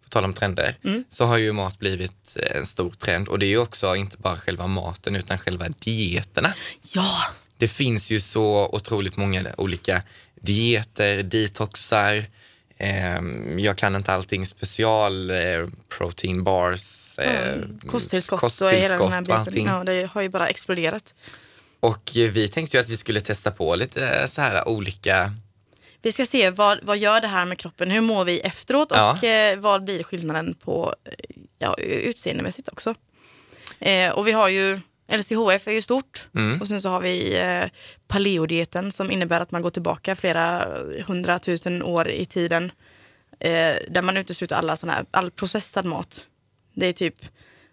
på tal om trender, Mm. så har ju mat blivit eh, en stor trend. Och det är ju också inte bara själva maten utan själva dieterna. Ja, Det finns ju så otroligt många olika dieter, detoxar, ehm, jag kan inte allting, special eh, protein bars, eh, kosttillskott och hela den här biten. allting. Ja, det har ju bara exploderat. Och vi tänkte ju att vi skulle testa på lite så här olika, Vi ska se vad, vad gör det här med kroppen, hur mår vi efteråt och Ja. eh, vad blir skillnaden på eh, ja, utseendemässigt också. Eh, och vi har ju LCHF är ju stort Mm. och sen så har vi eh, paleodieten som innebär att man går tillbaka flera hundratusen år i tiden. Eh, där man utesluter alla såna här, all processad mat. Det är typ,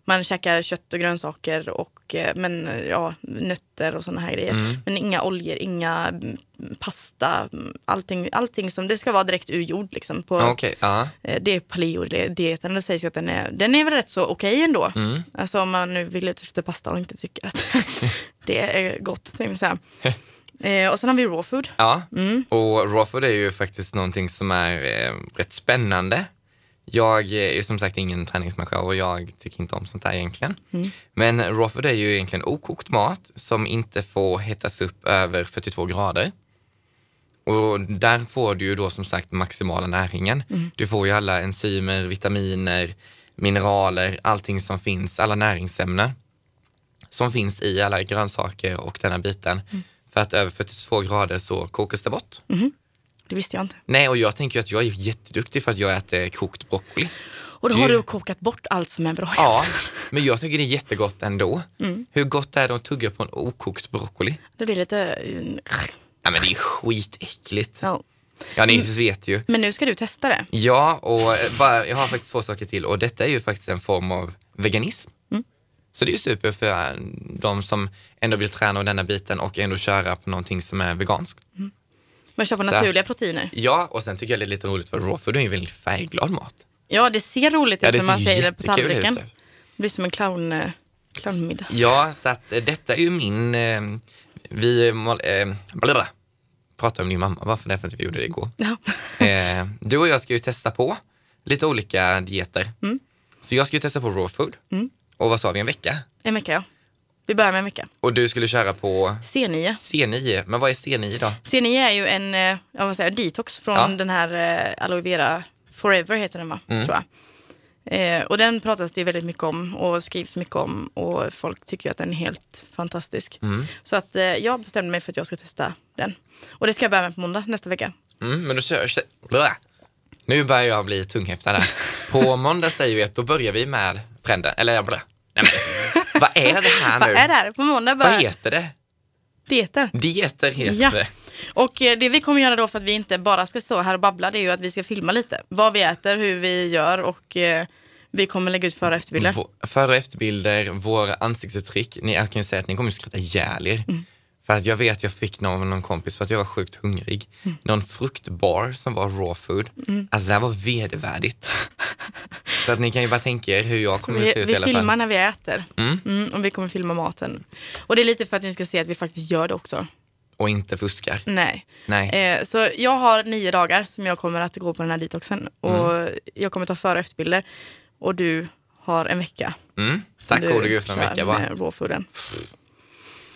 man käkar kött och grönsaker och eh, men, eh, ja, nötter och såna här grejer. Mm. Men inga oljor, inga mm, pasta, allting, allting som det ska vara direkt ur jord. Liksom, på, okej, ja. Eh, Det är paleodieten. Det sägs att den är, den är väl rätt så okej ändå. Mm. Alltså om man nu vill ut efter pasta och inte tycker att det är gott. tänkte. Eh, och sen har vi raw food. Ja, Mm. och raw food är ju faktiskt någonting som är eh, rätt spännande. Jag är som sagt ingen träningsmänniska och jag tycker inte om sånt där egentligen. Mm. Men raw food är ju egentligen okokt mat som inte får hettas upp över 42 grader. Och där får du ju då som sagt maximala näringen. Mm. Du får ju alla enzymer, vitaminer, mineraler, allting som finns, alla näringsämnen som finns i alla grönsaker och den här biten. Mm. För att över 42 grader så kokas det bort. Det visste jag inte. Nej, och jag tänker att jag är jätteduktig för att jag äter kokt broccoli. Och då har du kokat bort allt som är bra. Ja, men jag tycker det är jättegott ändå. Mm. Hur gott är det att tugga på en okokt broccoli? Det blir lite... eh, Ja, men det är skitäckligt. Ja. Ja, ni vet ju. Men nu ska du testa det. Ja, och bara, jag har faktiskt två saker till och detta är ju faktiskt en form av veganism. Mm. Så det är ju super för de som ändå vill träna denna biten och ändå köra på någonting som är veganskt. Man på Så- naturliga proteiner. Ja, och sen tycker jag det är lite roligt för raw food är ju väldigt färgglad mat. Ja, det ser roligt Ja, ut när man ser säger det på tallriken. ut. Det blir som en clown, eh, clownmiddag. Ja, så att eh, detta är ju min, eh, vi eh, blablabla, pratade om din mamma, varför det? För att vi gjorde det igår. Ja. Eh, du och jag ska ju testa på lite olika dieter. Mm. Så jag ska ju testa på raw food. Och vad sa vi, en vecka? En vecka, ja. Vi börjar med en vecka. Och du skulle köra på C9. C9. Men vad är C9 då? C9 är ju en eh, ja, vad säger, detox från Ja. den här eh, aloe vera forever heter den va? Mm. Tror jag. Eh, och den pratas det ju väldigt mycket om och skrivs mycket om och folk tycker ju att den är helt fantastisk. Mm. Så att eh, jag bestämde mig för att jag ska testa den. Och det ska jag börja med på måndag nästa vecka. Mm, men då kör blä. Nu börjar jag bli tunghäftad där. På måndag säger vi att då börjar vi med trenden. Eller blä. Nej, men, vad är det här Vad nu? är det här? På måndag Vad börjar heter det? dieter. Dieter heter Ja. det. Och eh, det vi kommer göra då för att vi inte bara ska stå här och babbla det är ju att vi ska filma lite. Vad vi äter, hur vi gör och eh, vi kommer lägga ut före och efterbilder. Före och efterbilder, våra ansiktsuttryck. Ni, jag kan ju säga att ni kommer att skratta ihjäl er. Mm. För att jag vet, jag fick någon av någon kompis för att jag var sjukt hungrig. Mm. Någon fruktbar som var raw food. Alltså det här var vedervärdigt. Så att ni kan ju bara tänka er hur jag kommer att se Vi, ut i vi alla filmar fall. när vi äter. Mm. Mm, och vi kommer filma maten. Och det är lite för att ni ska se att vi faktiskt gör det också. Och inte fuskar. Nej. Nej. Eh, så jag har nio dagar som jag kommer att gå på den här detoxen. Och Mm. jag kommer ta före och efterbilder. Och du har en vecka. Mm. Tack gode gud för en vecka med rawfooden.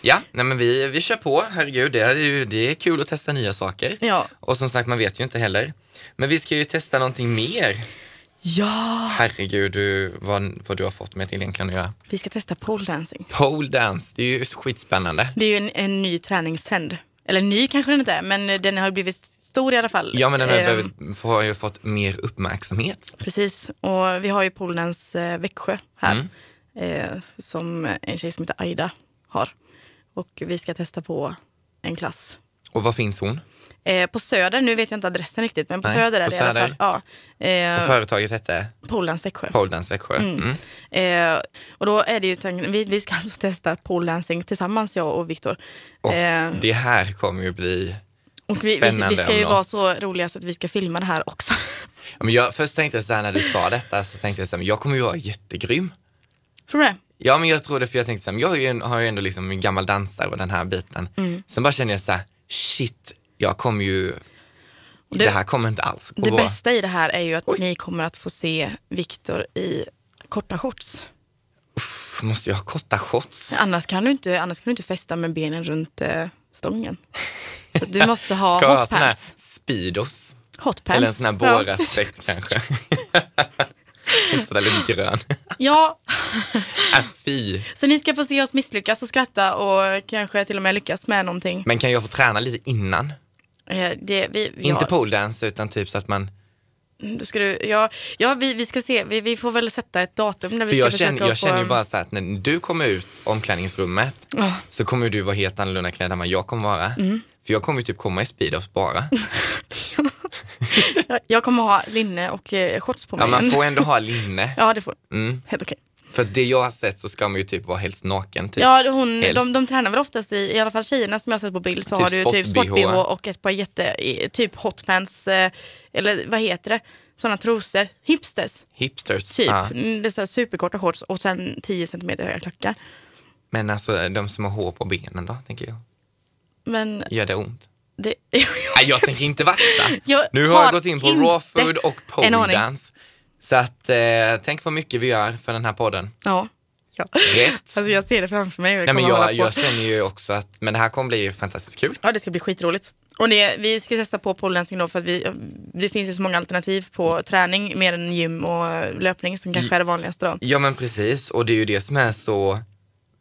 Ja, nej men vi, vi kör på. Herregud, det är, ju, det är kul att testa nya saker. Ja. Och som sagt, man vet ju inte heller. Men vi ska ju testa någonting mer. Ja! Herregud, du, vad, vad du har fått mig till egentligen att göra. Vi ska testa pole dancing. Pole dance, det är ju skitspännande. Det är ju en, en ny träningstrend. Eller ny kanske den inte är, men den har blivit stor i alla fall. Ja, men den har, Eh, behövt, har ju fått mer uppmärksamhet. Precis, och vi har ju pole dance eh, Växjö här. Mm. Eh, som en tjej som heter Aida har. Och vi ska testa på en klass. Och var finns hon? Eh, på Söder, nu vet jag inte adressen riktigt, men på Nej, Söder är på det i alla Söder. fall. Ja. Eh, företaget hette pole dance Växjö. Pole dance Växjö. Mm. Eh, och då är det ju tanken, vi, vi ska alltså testa pole dancing tillsammans, jag och Viktor. Och Eh, det här kommer ju bli och vi, vi, vi ska ju vara så roliga så att vi ska filma det här också. Ja, Men jag, först tänkte jag så här när du sa detta, så tänkte jag så här, men jag kommer ju vara jättegrym. Tror du det? Ja, men jag tror det för jag tänkte så här, jag är ju har ju ändå liksom en gammal dansare och den här biten. Mm. Sen bara kände jag så här, shit, jag kommer ju, det, det- här kommer inte alls Det bra. bästa i det här är ju att Oj. ni kommer att få se Viktor i korta shorts. Pff, Måste jag ha korta shots? Annars kan du inte, annars kan du inte fästa med benen runt eh, stången. Så du måste ha Ska jag ha hot sån här pants. speedos? Hot pants. Eller en sån här Ja, boraspekt kanske? Sådär lite grön. Ja, Äh, fy. så ni ska få se oss misslyckas och skratta och kanske till och med lyckas med någonting. Men kan jag få träna lite innan? Eh, Det, vi, Inte ja, pole dance utan typ så att man, då ska du, ja, ja vi, vi ska se, vi, vi får väl sätta ett datum när vi för ska jag känner, jag känner ju bara så att när du kommer ut omklädningsrummet Ja. så kommer du vara helt annorlunda klädd än vad jag kommer vara. Mm. För jag kommer ju typ komma i speedos bara. Jag- kommer ha linne och eh, shorts på Ja, mig. man får ändå ha linne. Ja, det får Mm. Helt okej. För det jag har sett så ska man ju typ vara helst naken. Typ. Ja, hon, Helst. de, de tränar väl oftast i, i alla fall tjejerna som jag har sett på bild så Typ har du typ sport-BH. och ett par jätte, typ hotpants, eh, eller vad heter det, sådana trosor, hipsters, Hipsters. typ. Mm, Det är så superkorta shorts och sen 10 centimeter höga klackar. Men alltså de som har hår på benen då, tänker jag. Men Gör det ont? det... Jag tänker inte vakta. Jag Nu har jag har gått in på raw food och pole dance. Så att, eh, tänk vad mycket vi gör för den här podden. ja. ja. Rätt. Alltså jag ser det framför mig. Nej, men jag, jag känner ju också att, men det här kommer bli fantastiskt kul. Ja, det ska bli skitroligt. Och det, vi ska testa på poledancing då för att vi, det finns ju så många alternativ på träning mer än gym och löpning som kanske är det vanligaste då. Ja men precis, och det är ju det som är så,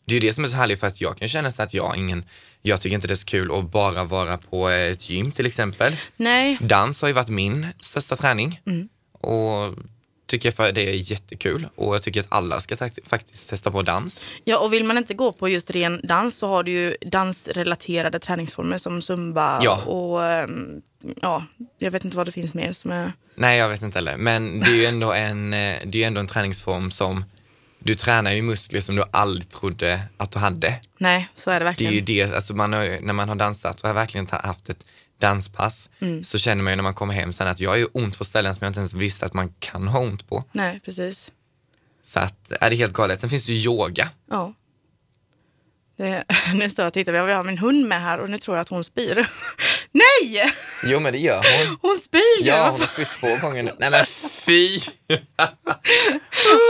det är ju det som är så härligt för att jag kan känna så att jag ingen, jag tycker inte det är så kul att bara vara på ett gym till exempel. Nej, Dans har ju varit min största träning Mm. och tycker för det är jättekul och jag tycker att alla ska faktiskt testa på dans. Ja, och vill man inte gå på just ren dans så har du ju dansrelaterade träningsformer som zumba Ja. och ehm, ja, jag vet inte vad det finns mer som är... Nej, jag vet inte heller, men det är ju ändå en, eh, det är ändå en träningsform som du tränar ju muskler som du aldrig trodde att du hade. Nej, så är det Det är verkligen. ju det, alltså man har, när man har dansat och har verkligen haft ett danspass Mm. så känner man ju när man kommer hem sen att jag har ju ont på ställen som jag inte ens visste att man kan ha ont på. Nej, precis. Så att, är det helt galet. Sen finns det ju yoga. Ja. Det, nu står jag och tittar, vi har, min hund med här och nu tror jag att hon spyr. Nej! Jo men det gör hon. Hon spyr! Ja, hon har spytt två gånger nu. Nej men fy!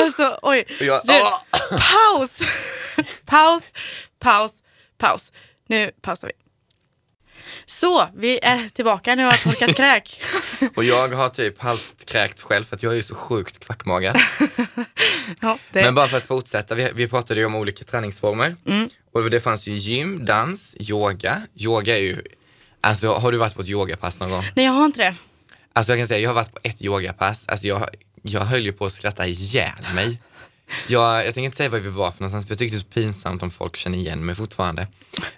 Alltså, oj. Jag, Du, Åh! paus! paus, paus, paus. Nu pausar vi. Så, vi är tillbaka. Nu har jag torkat kräk. Och jag har typ halvt kräkt själv för att jag är ju så sjukt kvackmaga. Ja, det. Men bara för att fortsätta, vi, vi pratade ju om olika träningsformer. Mm. Och det fanns ju gym, dans, yoga. Yoga är ju, alltså har du varit på ett yogapass någon gång? Nej, jag har inte det. Alltså jag kan säga, jag har varit på ett yogapass, alltså jag, jag höll ju på att skratta ihjäl mig. Jag, jag tänker inte säga var vi var för någonstans, för jag tyckte det var så pinsamt om folk känner igen mig fortfarande.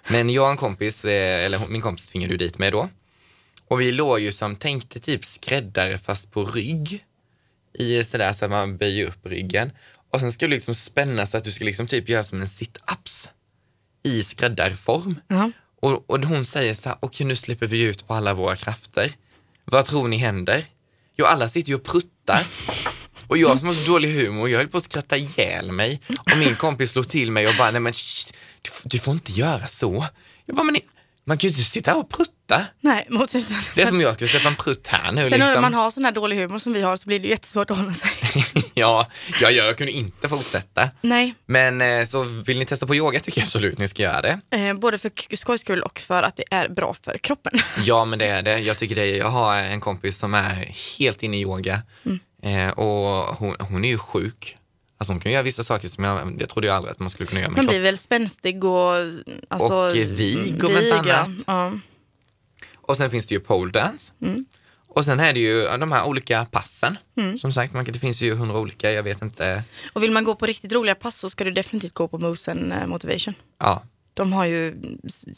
Men jag och en kompis, eh, eller min kompis tvingade ju dit mig då. Och vi låg ju som, tänkte typ skräddare fast på rygg. I sådär så att man böjer upp ryggen. Och sen ska du liksom spänna så att du ska liksom typ göra som en sit-ups i skräddarform. Ja. Och, och hon säger så här, okej nu släpper vi ut på alla våra krafter. Vad tror ni händer? Jo, alla sitter ju och pruttar. Och jag som har så dålig humor, jag höll på att skratta ihjäl mig. Och min kompis slog till mig och bara, nej men shh, du, du får inte göra så. Jag bara, men man kan ju inte sitta här och prutta. Nej, mot Det är som jag skulle släppa en prutt här nu Sen när liksom. man har sån här dålig humor som vi har så blir det jättesvårt att hålla sig. ja, jag, jag kunde inte fortsätta. Nej, Men eh, så vill ni testa på yoga tycker jag absolut ni ska göra det. eh, både för skojs skull och för att det är bra för kroppen. Ja, men det är det. Jag tycker det. Är, jag har en kompis som är helt inne i yoga eh, och hon, hon är ju sjuk. Alltså hon kan göra vissa saker som jag, jag trodde ju aldrig att man skulle kunna göra kroppen. blir väl spänstig och... Alltså, Och vig om inte annat. Ja. Och sen finns det ju pole dance. Och sen är det ju de här olika passen. Som sagt, man det finns ju hundra olika, jag vet inte. Och vill man gå på riktigt roliga pass så ska du definitivt gå på Mosen eh, Motivation. Ja, De har ju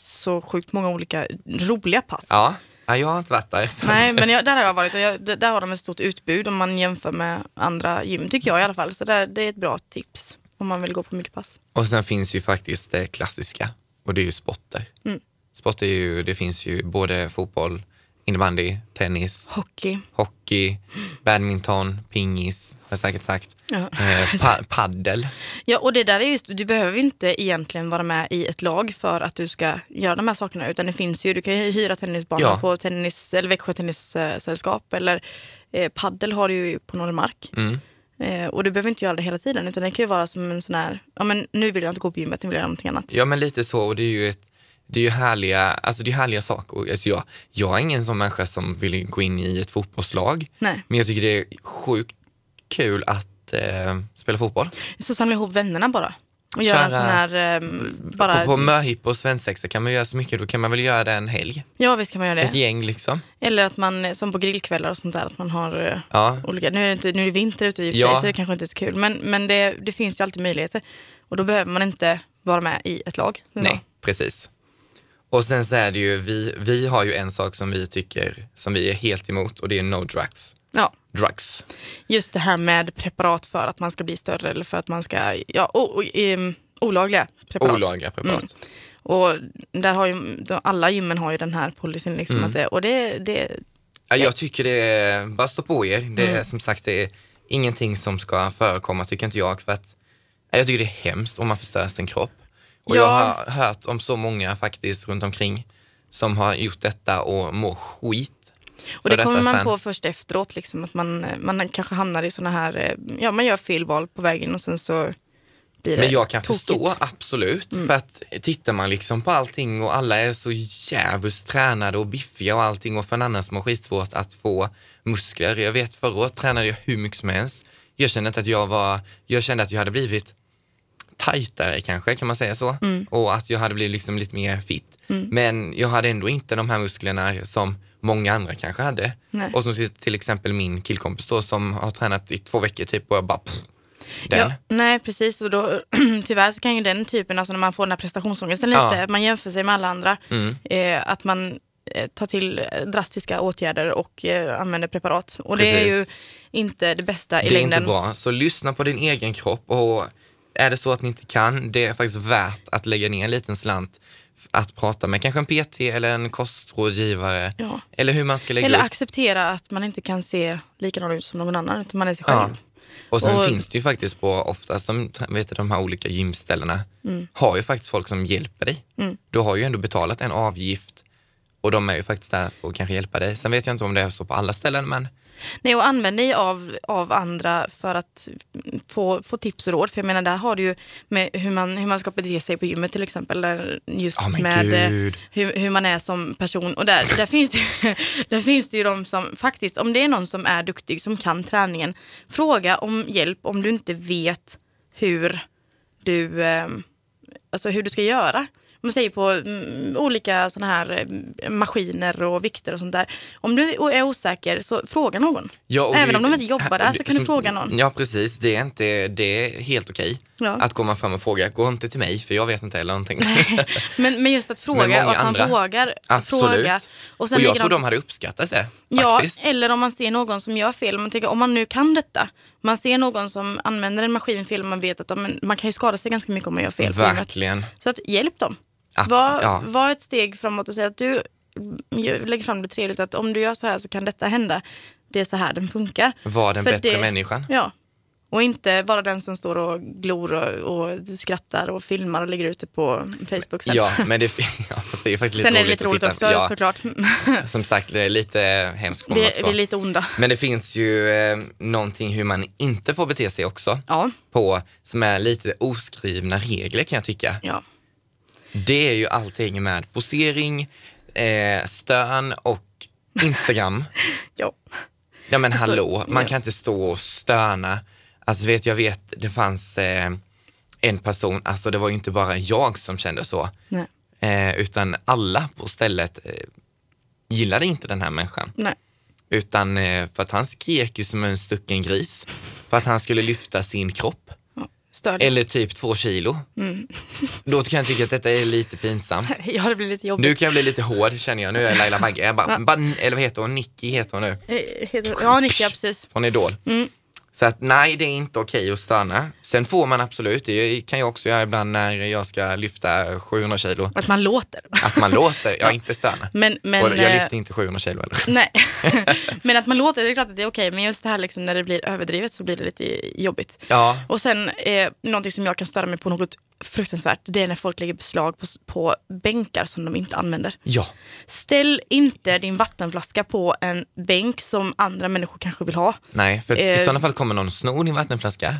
så sjukt många olika roliga pass. ja. Ja jag har inte varit där. Nej, men jag, där har jag varit och jag, där har de ett stort utbud om man jämför med andra gym, tycker jag i alla fall. Så där, det är ett bra tips om man vill gå på mycket pass. Och sen finns ju faktiskt det klassiska och det är ju sporter. Mm. Sport är ju, det finns ju både fotboll, innebandy, tennis, Hockey. hockey, badminton, pingis, har jag säkert sagt. Ja. Eh, pa paddel. Ja, och det där är just, du behöver inte egentligen vara med i ett lag för att du ska göra de här sakerna. Utan det finns ju, du kan ju hyra tennisbanor Ja. på tennis, eller Växjö Tennissällskap. Eller eh, paddel har du ju på Norrmark. Mm. Eh, och du behöver inte göra det hela tiden. Utan det kan ju vara som en sån här, ja men nu vill jag inte gå på gymmet, nu vill jag göra någonting annat. Ja men lite så och det är ju ett det är ju härliga, alltså det är härliga saker. Alltså jag, jag är ingen sån människa som vill gå in i ett fotbollslag. Nej. Men jag tycker det är sjukt kul att eh, spela fotboll. Så samla ihop vännerna bara. Och göra en Köra- sån här, eh, bara, Och på möhippa och svensexa kan man göra så mycket, då kan man väl göra det en helg. ja visst kan man göra Ett det. gäng liksom. Eller att man, eh, som på grillkvällar och sånt där, att man har eh, Ja, olika, nu är det, inte, nu är det vinter ute i och för Ja. sig så det kanske inte är så kul. Men, men det, det finns ju alltid möjligheter. Och då behöver man inte vara med i ett lag. nej, precis. Och sen så är det ju, vi, vi har ju en sak som vi tycker, som vi är helt emot och det är no drugs. Ja, Drugs. just det här med preparat för att man ska bli större eller för att man ska, ja, o, o, em, olagliga preparat. Olagliga preparat. Mm. Och där har ju, alla gymmen har ju den här policyn liksom Mm. att det, och det, det, Ja, jag tycker det är, bara stå på er. Det är Mm. som sagt, det är ingenting som ska förekomma tycker inte jag. För att, ja, jag tycker det är hemskt om man förstör sin kropp. Och jag Ja. har hört om så många faktiskt runt omkring som har gjort detta och mår skit. och det kommer man sen. på först efteråt liksom att man, man kanske hamnar i såna här, eh, ja man gör fel val på vägen och sen så blir det Men jag kan tokigt. Mm. förstå, absolut. För att tittar man liksom på allting och alla är så jävligt tränade och biffiga och allting och för en annan som har skitsvårt att få muskler. Jag vet förra året tränade jag hur mycket som helst. Jag kände inte att jag var, jag kände att jag hade blivit tajtare kanske, kan man säga så? Mm. Och att jag hade blivit liksom lite mer fit. Men jag hade ändå inte de här musklerna som många andra kanske hade. Nej. Och som till, exempel min killkompis då som har tränat i två veckor typ och jag bara pff, den. Ja, nej precis och då tyvärr så kan ju den typen, alltså när man får den här prestationsångesten Ja. lite, man jämför sig med alla andra, Mm. eh, att man eh, tar till drastiska åtgärder och eh, använder preparat. Och det är ju Precis. inte det bästa i Det är längden. inte bra. Så lyssna på din egen kropp och är det så att ni inte kan, det är faktiskt värt att lägga ner en liten slant att prata med kanske en PT eller en kostrådgivare Ja. eller hur man ska lägga Eller upp. acceptera att man inte kan se likadan ut som någon annan, utan man är sig själv. Ja. Och sen Och- finns det ju faktiskt på oftast de, vet du, de här olika gymställena Mm. har ju faktiskt folk som hjälper dig. Du har ju ändå betalat en avgift och de är ju faktiskt där för att kanske hjälpa dig. Sen vet jag inte om det är så på alla ställen men Nej, och använd dig av, av andra för att få, få tips och råd. För jag menar, där har du ju med hur man, hur man ska bete sig på gymmet till exempel. Där just men med eh, hur, hur man är som person. Och där, där, finns det, ju- där finns det ju de som faktiskt, om det är någon som är duktig, som kan träningen, fråga om hjälp om du inte vet hur du, eh, alltså hur du ska göra. Man säger på mm, olika sådana här eh, maskiner och vikter och sånt där. Om du är osäker så fråga någon. Ja, och Även det- om de inte jobbar där så kan du som- fråga någon. Ja, precis. Det är, inte, det är helt okej Ja. att komma fram och fråga. Gå inte till mig, för jag vet inte eller någonting. Men, men just att fråga och att man vågar Absolut. fråga. Och sen jag likadant- tror de hade uppskattat det, Ja, faktiskt. eller om man ser någon som gör fel. Man tänker, om man nu kan detta. Man ser någon som använder en maskin fel och man vet att ja, man kan ju skada sig ganska mycket om man gör fel. Verkligen. Så att hjälp dem. Att- var, ja. var ett steg framåt och säg att du lägger fram det trevligt att om du gör så här så kan detta hända. Det är så här den funkar. Var den För bättre det- människan. Ja. Och inte vara den som står och glor och, och skrattar och filmar och lägger ut det på Facebook sen. Ja, men det, ja, det är faktiskt lite sen är det roligt lite roligt också. Ja, såklart. som sagt, det är lite hemskt Vi, också. vi är lite onda. Men det finns ju eh, någonting hur man inte får bete sig också. Ja, På, som är lite oskrivna regler kan jag tycka. ja. Det är ju allting med posering, eh, stön och Instagram. ja. Ja men Alltså, hallå, man ja. kan inte stå och stöna. Alltså vet jag vet, det fanns eh, en person, alltså det var ju inte bara jag som kände så, eh, utan alla på stället eh, gillade inte den här människan. Nej. Utan eh, för att han skrek ju som en stucken gris. För att han skulle lyfta sin kropp. Stör Eller typ två kilo. Mm. Då kan jag tycka att detta är lite pinsamt. Ja, det blir lite jobbigt. Nu kan jag bli lite hård känner jag. Nu är jag Laila Bagge. Jag bara, bara, eller vad heter hon? Nicky heter hon nu. Eh, Ja, Nicka, precis. Från Idol. Mm. Så att nej, det är inte okej att stöna. Sen får man absolut, det kan jag också göra ibland när jag ska lyfta 700 kilo. Att man låter. Att man låter, jag inte stöna. Men, men, Och jag eh, lyfter inte 700 kilo eller? Nej, men att man låter, det är klart att det är okej. Men just det här liksom, när det blir överdrivet så blir det lite jobbigt. Ja, Och sen eh, någonting som jag kan störa mig på något fruktansvärt. Det är när folk lägger beslag på, på bänkar som de inte använder. ja, Ställ inte din vattenflaska på en bänk som andra människor kanske vill ha. nej, för i Eh. sådana fall kommer någon sno din vattenflaska.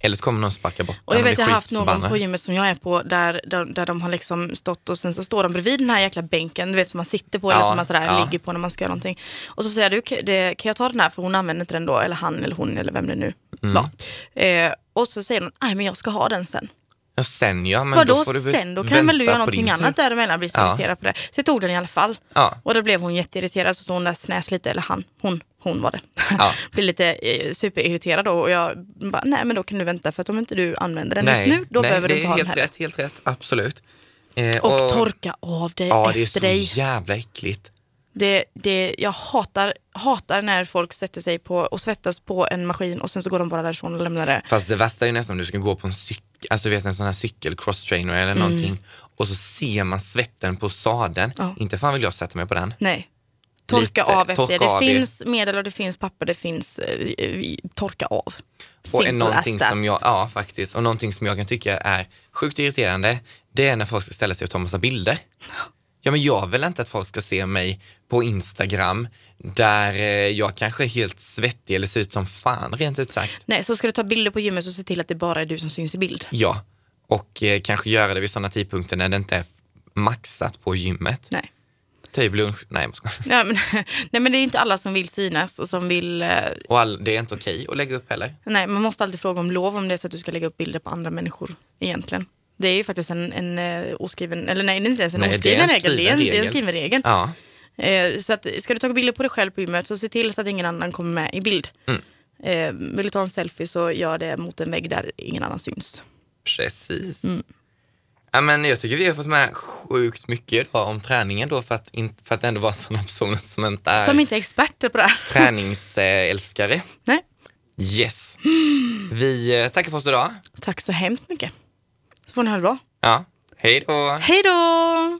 Eller så kommer någon sparka bort Och jag vet jag har haft någon på gymmet som jag är på där, där, där de har liksom stått och sen så står de bredvid den här jäkla bänken, du vet som man sitter på eller Ja, som man sådär ja. ligger på när man ska göra någonting. Och så säger du, "Kan- det, kan jag ta den här för hon använder inte den då, eller han eller hon eller vem det nu Mm. var. Eh, och så säger de, nej men jag ska ha den sen. Ja, sen ja, men Vadå då får du väl sen? Då kan väl du vänta göra någonting annat däremellan, blir så Ja. irriterad på det. Så jag tog den i alla fall. Ja. Och då blev hon jätteirriterad, så stod hon där snäs lite, eller han, hon, hon var det. Ja. blev lite eh, superirriterad då och jag bara, nej men då kan du vänta för att om inte du använder den Nej, just nu, då nej, behöver du inte ha den helt heller. rätt, helt rätt, absolut. Eh, Och, torka av dig Ja, det är efter så dig. jävla äckligt. Det, det, jag hatar, hatar när folk sätter sig på och svettas på en maskin och sen så går de bara därifrån och lämnar det. Fast det värsta är ju nästan om du ska gå på en cykel, alltså vet en sån här cykel, cross-trainer eller någonting. Och så ser man svetten på sadeln. Ja. Inte fan vill jag sätta mig på den. Nej. Torka Lite, av efter torka det. av Det finns medel och det finns papper, det finns eh, torka av. Och Simple en, någonting som jag, ja faktiskt, och någonting som jag kan tycka är sjukt irriterande, det är när folk ska ställa sig och ta massa bilder. Ja men jag vill inte att folk ska se mig på Instagram där eh, jag kanske är helt svettig eller ser ut som fan rent ut sagt. Nej, så ska du ta bilder på gymmet så se till att det bara är du som syns i bild. Ja, och eh, kanske göra det vid sådana tidpunkter när det inte är maxat på gymmet. Nej. Typ lunch, nej jag. Ja, men, nej men det är inte alla som vill synas och som vill... eh, Och all, det är inte okej att lägga upp heller. Nej, man måste alltid fråga om lov om det är så att du ska lägga upp bilder på andra människor egentligen. Det är ju faktiskt en, en eh, oskriven, eller nej det är inte ens en Nej, det oskriven en regel, det är en, skriven det är en regel. skriven regel. Ja, Eh, så att, ska du ta bilder på dig själv på gymmet så se till så att ingen annan kommer med i bild. Mm. Eh, vill du ta en selfie så gör det mot en vägg där ingen annan syns. precis. Mm. Ja, men jag tycker vi har fått med sjukt mycket idag om träningen då för att, in, för att ändå vara sådana personer som inte är Som inte är experter på det här. träningsälskare. Nej. Yes. Vi eh, tackar för oss idag. Tack så hemskt mycket. Så får ni ha det bra. Ja, hej då. Hej då!